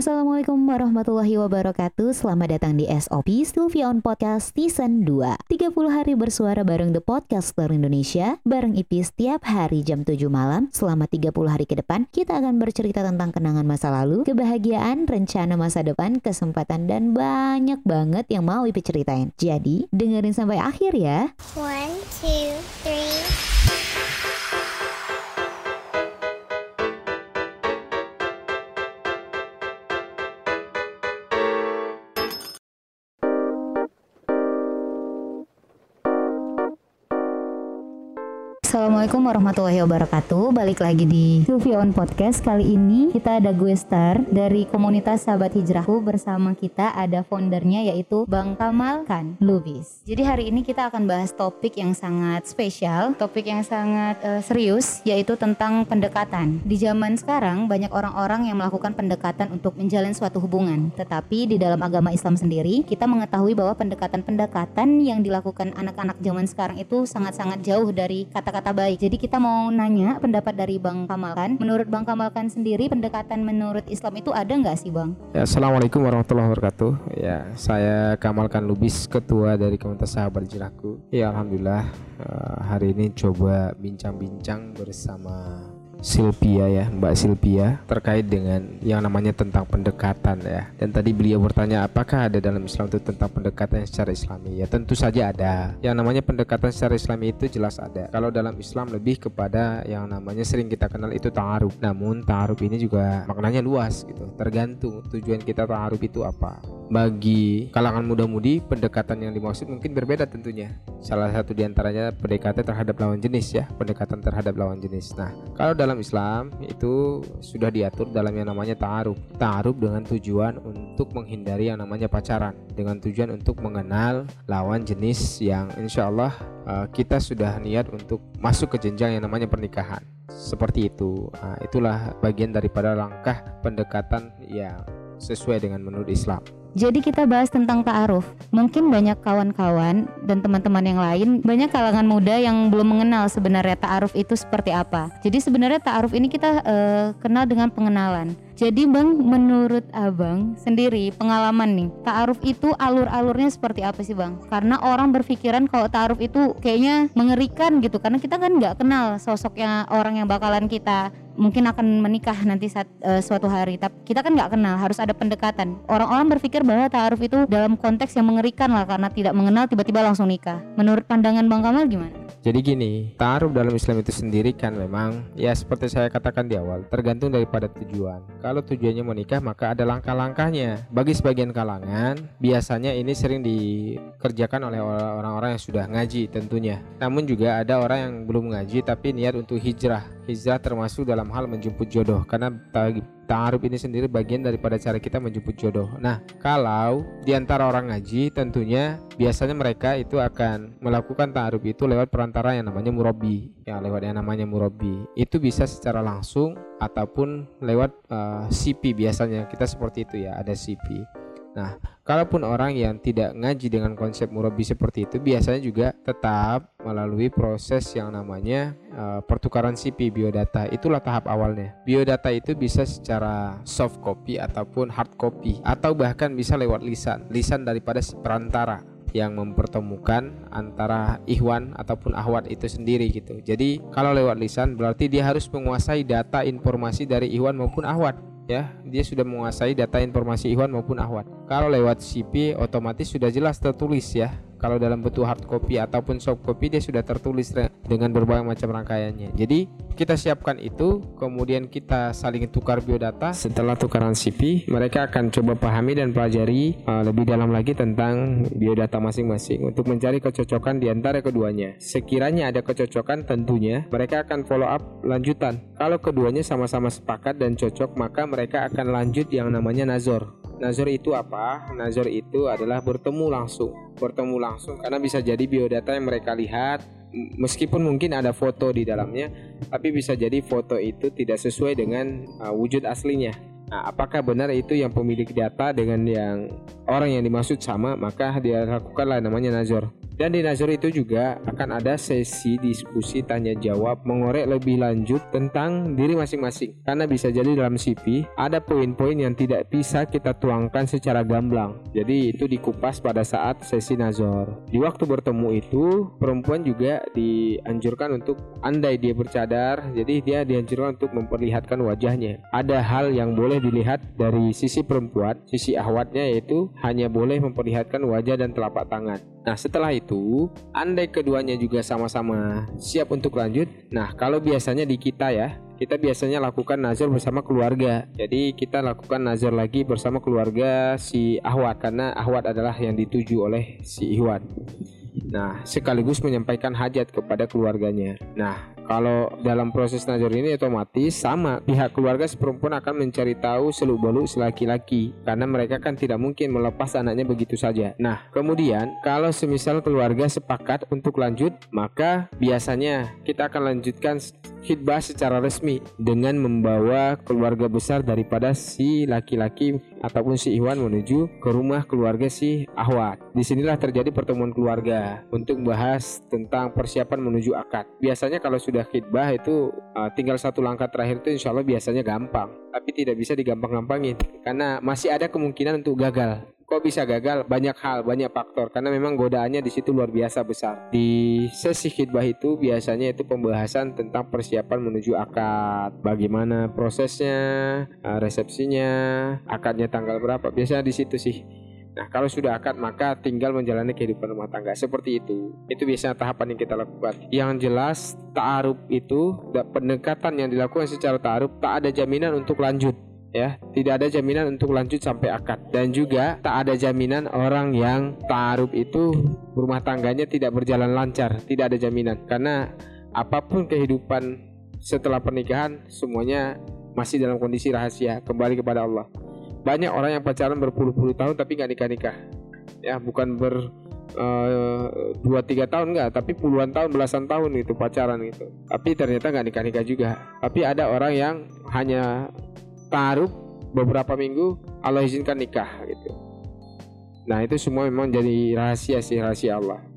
Assalamualaikum warahmatullahi wabarakatuh. Selamat datang di SOP Sylvia on Podcast Season 2 30 hari bersuara bareng The Podcaster Indonesia. Bareng IP setiap hari jam 7 malam. Selama 30 hari ke depan Kita akan bercerita tentang kenangan masa lalu Kebahagiaan, rencana masa depan, kesempatan Dan banyak banget yang mau IP ceritain. Jadi dengerin sampai akhir ya. One, two, three. Assalamualaikum warahmatullahi wabarakatuh. Balik lagi di Sylvia on Podcast. Kali ini kita ada gue star Dari komunitas sahabat hijrahku. Bersama kita ada foundernya yaitu Bang Kamal Kan Lubis. Jadi hari ini kita akan bahas topik yang sangat spesial Topik yang sangat eh, serius Yaitu tentang pendekatan. Di zaman sekarang banyak orang-orang yang melakukan pendekatan Untuk menjalin suatu hubungan. Tetapi di dalam agama Islam sendiri Kita mengetahui bahwa pendekatan-pendekatan Yang dilakukan anak-anak zaman sekarang itu Sangat-sangat jauh dari kata-kata baik. Jadi kita mau nanya pendapat dari Bang Kamalkan. Menurut Bang Kamalkan sendiri pendekatan menurut Islam itu ada nggak sih Bang? Ya, Assalamualaikum warahmatullahi wabarakatuh. Ya, saya Kamalkan Lubis, ketua dari komunitas sahabat hijrahku. Ya, alhamdulillah eh, hari ini coba bincang-bincang bersama Silvia ya, Mbak Silvia terkait dengan yang namanya tentang pendekatan ya. Dan tadi beliau bertanya apakah ada dalam Islam itu tentang pendekatan secara Islami? Ya tentu saja ada. Yang namanya pendekatan secara Islami itu jelas ada. Kalau dalam Islam lebih kepada yang namanya sering kita kenal itu ta'aruf. Namun ta'aruf ini juga maknanya luas gitu. Tergantung tujuan kita ta'aruf itu apa. Bagi kalangan muda-mudi pendekatan yang dimaksud mungkin berbeda tentunya. Salah satu di antaranya pendekatan terhadap lawan jenis ya, pendekatan terhadap lawan jenis. Nah, kalau dalam Islam itu sudah diatur dalam yang namanya ta'aruf. Ta'aruf dengan tujuan untuk menghindari yang namanya pacaran, dengan tujuan untuk mengenal lawan jenis yang insya Allah uh, kita sudah niat untuk masuk ke jenjang yang namanya pernikahan. Seperti itu. Nah, itulah bagian daripada langkah pendekatan yang sesuai dengan menurut Islam. Jadi kita bahas tentang ta'aruf. Mungkin banyak kawan-kawan dan teman-teman yang lain, banyak kalangan muda yang belum mengenal sebenarnya ta'aruf itu seperti apa. Jadi sebenarnya ta'aruf ini kita eh, kenal dengan pengenalan. Jadi Bang, menurut Abang sendiri pengalaman nih, ta'aruf itu alur-alurnya seperti apa sih Bang? Karena orang berpikiran kalau ta'aruf itu kayaknya mengerikan gitu, karena kita kan nggak kenal sosoknya orang yang bakalan kita mungkin akan menikah nanti saat uh, suatu hari tapi kita kan nggak kenal harus ada pendekatan orang-orang berpikir bahwa ta'aruf itu dalam konteks yang mengerikan lah karena tidak mengenal tiba-tiba langsung nikah menurut pandangan Bang Kamal gimana? Jadi gini, ta'aruf dalam Islam itu sendiri kan memang ya seperti saya katakan di awal tergantung daripada tujuan. Kalau tujuannya menikah maka ada langkah-langkahnya. Bagi sebagian kalangan biasanya ini sering dikerjakan oleh orang-orang yang sudah ngaji tentunya. Namun juga ada orang yang belum ngaji tapi niat untuk hijrah. Hijrah termasuk dalam hal menjemput jodoh karena ta'aruf ini sendiri bagian daripada cara kita menjemput jodoh. Nah, kalau di antara orang ngaji tentunya biasanya mereka itu akan melakukan ta'aruf itu lewat perantara yang namanya murabi. Ya, lewat yang namanya murabi. Itu bisa secara langsung ataupun lewat uh, eh, CP biasanya. Kita seperti itu ya, ada CP. Nah, kalaupun orang yang tidak ngaji dengan konsep murabi seperti itu biasanya juga tetap melalui proses yang namanya uh, pertukaran CP biodata. Itulah tahap awalnya. Biodata itu bisa secara soft copy ataupun hard copy atau bahkan bisa lewat lisan, lisan daripada perantara yang mempertemukan antara ikhwan ataupun ahwat itu sendiri gitu. Jadi kalau lewat lisan berarti dia harus menguasai data informasi dari ikhwan maupun ahwat ya dia sudah menguasai data informasi Ikhwan maupun Ahwat. Kalau lewat CP otomatis sudah jelas tertulis ya kalau dalam bentuk hard copy ataupun soft copy dia sudah tertulis dengan berbagai macam rangkaiannya. Jadi kita siapkan itu kemudian kita saling tukar biodata. Setelah tukaran CP mereka akan coba pahami dan pelajari uh, lebih dalam lagi tentang biodata masing-masing untuk mencari kecocokan di antara keduanya. Sekiranya ada kecocokan tentunya mereka akan follow up lanjutan. Kalau keduanya sama-sama sepakat dan cocok maka mereka akan lanjut yang namanya nazor Nazor itu apa? Nazor itu adalah bertemu langsung, bertemu langsung karena bisa jadi biodata yang mereka lihat meskipun mungkin ada foto di dalamnya, tapi bisa jadi foto itu tidak sesuai dengan uh, wujud aslinya. Nah, apakah benar itu yang pemilik data dengan yang orang yang dimaksud sama, maka dia lakukanlah namanya nazor. Dan di Nazar itu juga akan ada sesi diskusi tanya jawab mengorek lebih lanjut tentang diri masing-masing. Karena bisa jadi dalam CV ada poin-poin yang tidak bisa kita tuangkan secara gamblang. Jadi itu dikupas pada saat sesi Nazar. Di waktu bertemu itu perempuan juga dianjurkan untuk andai dia bercadar, jadi dia dianjurkan untuk memperlihatkan wajahnya. Ada hal yang boleh dilihat dari sisi perempuan, sisi ahwatnya yaitu hanya boleh memperlihatkan wajah dan telapak tangan. Nah setelah itu andai keduanya juga sama-sama siap untuk lanjut Nah kalau biasanya di kita ya kita biasanya lakukan nazar bersama keluarga. Jadi kita lakukan nazar lagi bersama keluarga si Ahwat karena Ahwat adalah yang dituju oleh si Ihwan. Nah, sekaligus menyampaikan hajat kepada keluarganya. Nah, kalau dalam proses nazar ini otomatis sama pihak keluarga si perempuan akan mencari tahu seluk beluk laki-laki karena mereka kan tidak mungkin melepas anaknya begitu saja. Nah, kemudian kalau semisal keluarga sepakat untuk lanjut, maka biasanya kita akan lanjutkan khidbah secara resmi dengan membawa keluarga besar daripada si laki-laki ataupun si Iwan menuju ke rumah keluarga si Ahwat. Di sinilah terjadi pertemuan keluarga untuk membahas tentang persiapan menuju akad. Biasanya kalau sudah khidbah itu uh, tinggal satu langkah terakhir itu insya Allah biasanya gampang. Tapi tidak bisa digampang-gampangin karena masih ada kemungkinan untuk gagal. Kok bisa gagal? Banyak hal, banyak faktor. Karena memang godaannya di situ luar biasa besar. Di sesi khidbah itu biasanya itu pembahasan tentang persiapan menuju akad. Bagaimana prosesnya, uh, resepsinya, akadnya tanggal berapa. Biasanya di situ sih. Nah, kalau sudah akad maka tinggal menjalani kehidupan rumah tangga. Seperti itu. Itu biasanya tahapan yang kita lakukan. Yang jelas ta'aruf itu pendekatan yang dilakukan secara ta'aruf tak ada jaminan untuk lanjut ya. Tidak ada jaminan untuk lanjut sampai akad. Dan juga tak ada jaminan orang yang ta'aruf itu rumah tangganya tidak berjalan lancar. Tidak ada jaminan. Karena apa pun kehidupan setelah pernikahan semuanya masih dalam kondisi rahasia. Kembali kepada Allah banyak orang yang pacaran berpuluh-puluh tahun tapi nggak nikah-nikah. Ya bukan ber uh, dua tiga tahun nggak tapi puluhan tahun belasan tahun itu pacaran gitu. Tapi ternyata nggak nikah nikah juga. Tapi ada orang yang hanya taruh beberapa minggu Allah izinkan nikah gitu. Nah itu semua memang jadi rahasia sih rahasia Allah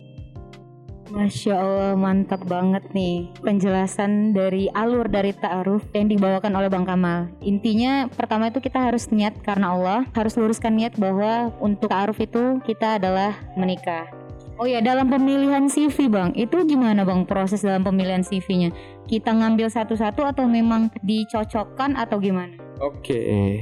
Masya Allah mantap banget nih. Penjelasan dari alur dari ta'aruf yang dibawakan oleh Bang Kamal. Intinya pertama itu kita harus niat karena Allah. Harus luruskan niat bahwa untuk ta'aruf itu kita adalah menikah. Oh ya dalam pemilihan CV Bang. Itu gimana Bang proses dalam pemilihan CV-nya Kita ngambil satu-satu atau memang dicocokkan atau gimana? Oke.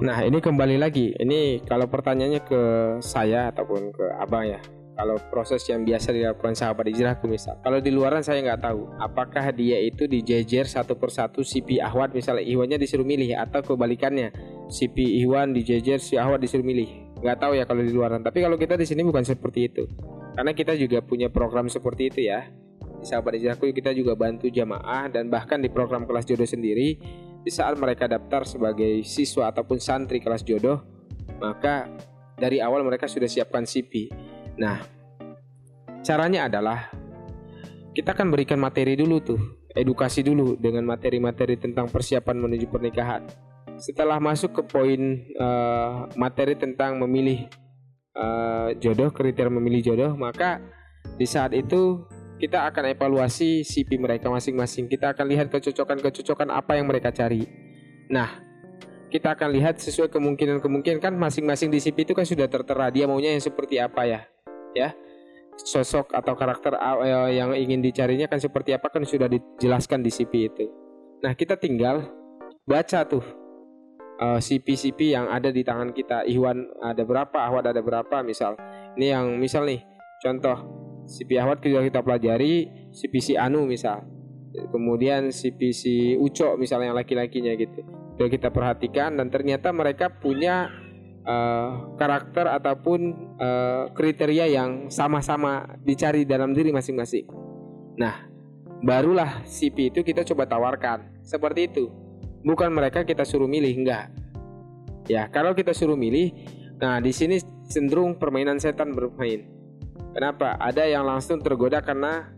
Nah ini kembali lagi. Ini kalau pertanyaannya ke saya ataupun ke Abang ya kalau proses yang biasa dilakukan sahabat hijrahku misal. Kalau di luaran saya nggak tahu apakah dia itu dijejer satu persatu CP Ahwat misalnya Iwannya disuruh milih atau kebalikannya CP Iwan dijejer si Ahwat disuruh milih. Nggak tahu ya kalau di luaran. Tapi kalau kita di sini bukan seperti itu. Karena kita juga punya program seperti itu ya. Di sahabat hijrahku kita juga bantu jamaah dan bahkan di program kelas jodoh sendiri di saat mereka daftar sebagai siswa ataupun santri kelas jodoh maka dari awal mereka sudah siapkan CP Nah, caranya adalah kita akan berikan materi dulu tuh, edukasi dulu dengan materi-materi tentang persiapan menuju pernikahan. Setelah masuk ke poin uh, materi tentang memilih uh, jodoh, kriteria memilih jodoh, maka di saat itu kita akan evaluasi CP mereka masing-masing. Kita akan lihat kecocokan-kecocokan apa yang mereka cari. Nah, kita akan lihat sesuai kemungkinan-kemungkinan kan masing-masing di CP itu kan sudah tertera dia maunya yang seperti apa ya ya sosok atau karakter eh, yang ingin dicarinya kan seperti apa kan sudah dijelaskan di CP itu. Nah kita tinggal baca tuh uh, eh, CP-CP yang ada di tangan kita. Iwan ada berapa, Ahwat ada berapa misal. Ini yang misal nih contoh CP Ahwat juga kita pelajari CP si Anu misal. Kemudian CP si Uco misalnya yang laki-lakinya gitu. Sudah kita perhatikan dan ternyata mereka punya uh, karakter ataupun uh, kriteria yang sama-sama dicari dalam diri masing-masing. Nah, barulah CP itu kita coba tawarkan seperti itu. Bukan mereka kita suruh milih, enggak. Ya, kalau kita suruh milih, nah di sini cenderung permainan setan bermain. Kenapa? Ada yang langsung tergoda karena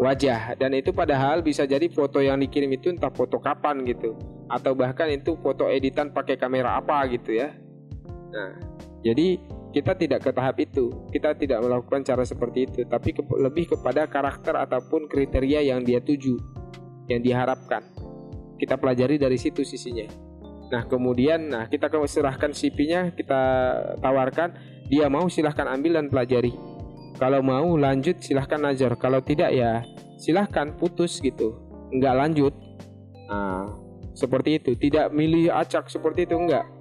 wajah dan itu padahal bisa jadi foto yang dikirim itu entah foto kapan gitu atau bahkan itu foto editan pakai kamera apa gitu ya Nah, jadi kita tidak ke tahap itu. Kita tidak melakukan cara seperti itu tapi ke, lebih kepada karakter ataupun kriteria yang dia tuju yang diharapkan. Kita pelajari dari situ sisinya. Nah kemudian nah kita serahkan CV-nya kita tawarkan. Dia mau silahkan ambil dan pelajari. Kalau mau lanjut silahkan ajar kalau tidak ya silahkan putus gitu. Nggak lanjut. Nah seperti itu. Tidak milih acak seperti itu enggak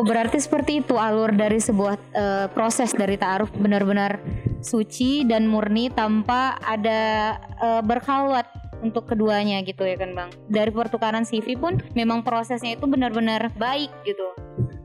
berarti seperti itu alur dari sebuah uh, proses dari taaruf benar-benar suci dan murni tanpa ada uh, berkhalwat untuk keduanya gitu ya kan bang dari pertukaran CV pun memang prosesnya itu benar-benar baik gitu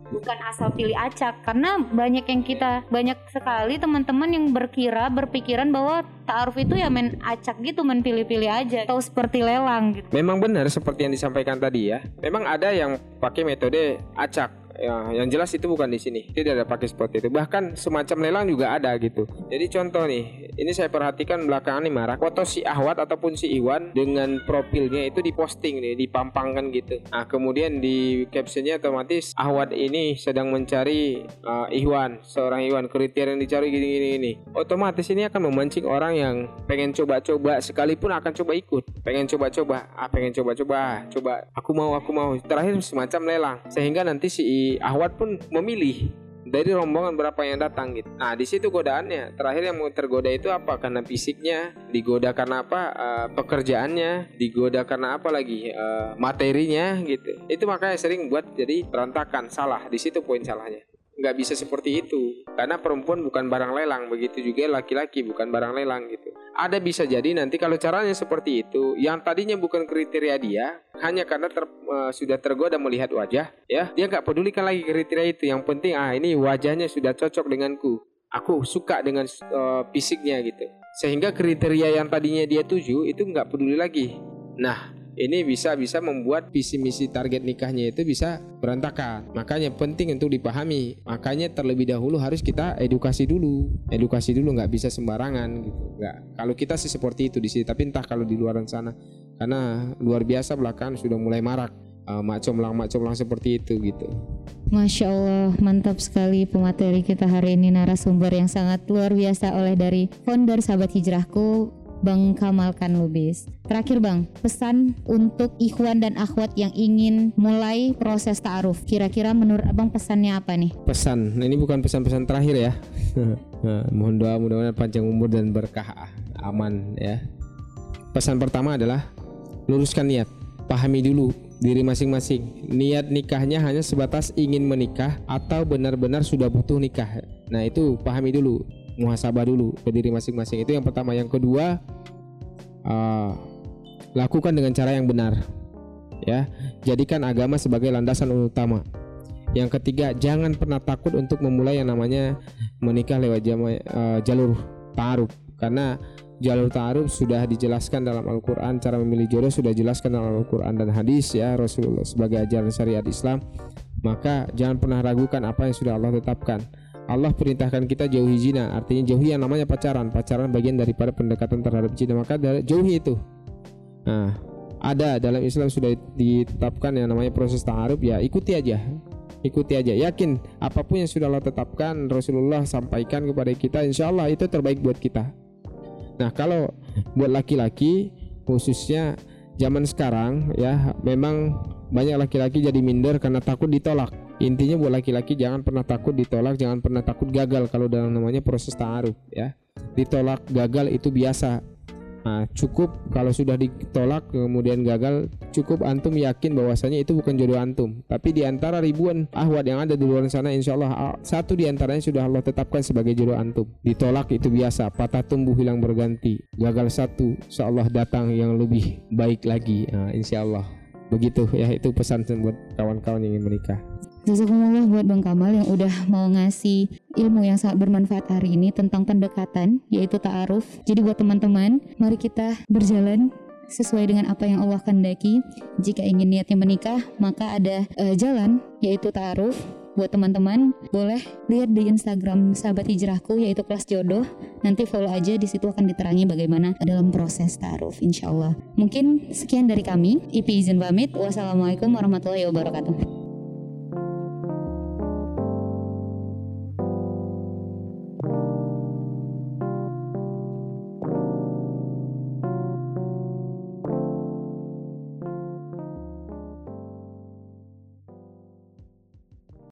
bukan asal pilih acak karena banyak yang kita banyak sekali teman-teman yang berkira berpikiran bahwa taaruf itu ya main acak gitu main pilih-pilih aja atau seperti lelang gitu. Memang benar seperti yang disampaikan tadi ya. Memang ada yang pakai metode acak ya yang jelas itu bukan di sini. Tidak ada pakai seperti itu. Bahkan semacam lelang juga ada gitu. Jadi contoh nih ini saya perhatikan belakangan nih marak foto si Ahwat ataupun si Iwan dengan profilnya itu diposting nih dipampangkan gitu. Nah kemudian di captionnya otomatis Ahwat ini sedang mencari uh, Iwan seorang Iwan kriteria yang dicari gini-gini ini otomatis ini akan memancing orang yang pengen coba-coba sekalipun akan coba ikut. Pengen coba-coba ah pengen coba-coba coba. Aku mau aku mau. Terakhir semacam lelang. Sehingga nanti si Ahwat pun memilih dari rombongan berapa yang datang gitu. Nah di situ godaannya. Terakhir yang mau tergoda itu apa? Karena fisiknya, digoda karena apa? Uh, pekerjaannya, digoda karena apa lagi? Uh, materinya gitu. Itu makanya sering buat jadi berantakan, salah. Di situ poin salahnya nggak bisa seperti itu karena perempuan bukan barang lelang begitu juga laki-laki bukan barang lelang gitu ada bisa jadi nanti kalau caranya seperti itu. Yang tadinya bukan kriteria dia hanya karena ter, uh, sudah tergoda melihat wajah ya. Dia nggak pedulikan lagi kriteria itu. Yang penting ah ini wajahnya sudah cocok denganku. Aku suka dengan uh, fisiknya gitu. Sehingga kriteria yang tadinya dia tuju itu nggak peduli lagi. Nah ini bisa bisa membuat visi misi target nikahnya itu bisa berantakan. Makanya penting untuk dipahami. Makanya terlebih dahulu harus kita edukasi dulu. Edukasi dulu nggak bisa sembarangan gitu. Nggak. Kalau kita sih seperti itu di sini, tapi entah kalau di luar sana karena luar biasa belakangan sudah mulai marak uh, mak comlang mak seperti itu gitu. Masya Allah mantap sekali pemateri kita hari ini narasumber yang sangat luar biasa oleh dari founder sahabat hijrahku Bang Kamalkan Lubis. Terakhir Bang, pesan untuk ikhwan dan akhwat yang ingin mulai proses ta'aruf. Kira-kira menurut Abang pesannya apa nih? Pesan, nah, ini bukan pesan-pesan terakhir ya. nah, mohon doa mudah-mudahan panjang umur dan berkah aman ya. Pesan pertama adalah luruskan niat. Pahami dulu diri masing-masing. Niat nikahnya hanya sebatas ingin menikah atau benar-benar sudah butuh nikah. Nah, itu pahami dulu muhasabah dulu ke diri masing-masing. Itu yang pertama. Yang kedua uh, lakukan dengan cara yang benar ya. Jadikan agama sebagai landasan utama. Yang ketiga jangan pernah takut untuk memulai yang namanya menikah lewat jama, uh, jalur taruh karena jalur taruh sudah dijelaskan dalam Al-Quran cara memilih jodoh sudah dijelaskan dalam Al-Quran dan hadis ya Rasulullah sebagai ajaran syariat Islam. Maka jangan pernah ragukan apa yang sudah Allah tetapkan Allah perintahkan kita jauhi zina, artinya jauhi yang namanya pacaran. Pacaran bagian daripada pendekatan terhadap zina, maka jauhi itu. Nah, ada dalam Islam sudah ditetapkan yang namanya proses ta'aruf. Ya ikuti aja. Ikuti aja. Yakin apa pun yang sudah Allah tetapkan Rasulullah sampaikan kepada kita insya Allah itu terbaik buat kita. Nah kalau buat laki-laki khususnya zaman sekarang ya memang banyak laki-laki jadi minder karena takut ditolak Intinya buat laki-laki jangan pernah takut ditolak, jangan pernah takut gagal kalau dalam namanya proses taaruf ya. Ditolak gagal itu biasa. Nah, cukup kalau sudah ditolak kemudian gagal, cukup antum yakin bahwasanya itu bukan jodoh antum. Tapi di antara ribuan ahwat yang ada di luar sana, insya Allah ah, satu di antaranya sudah Allah tetapkan sebagai jodoh antum. Ditolak itu biasa, patah tumbuh hilang berganti. Gagal satu, Allah datang yang lebih baik lagi. Nah, insya Allah begitu ya itu pesan buat kawan-kawan yang ingin menikah. Jazakumullah buat Bang Kamal yang udah mau ngasih ilmu yang sangat bermanfaat hari ini tentang pendekatan yaitu ta'aruf. Jadi buat teman-teman, mari kita berjalan sesuai dengan apa yang Allah kehendaki. Jika ingin niatnya menikah, maka ada uh, jalan yaitu ta'aruf. Buat teman-teman, boleh lihat di Instagram sahabat hijrahku yaitu kelas jodoh. Nanti follow aja di situ akan diterangi bagaimana dalam proses ta'aruf insya Allah. Mungkin sekian dari kami. Ipi izin pamit. Wassalamualaikum warahmatullahi wabarakatuh.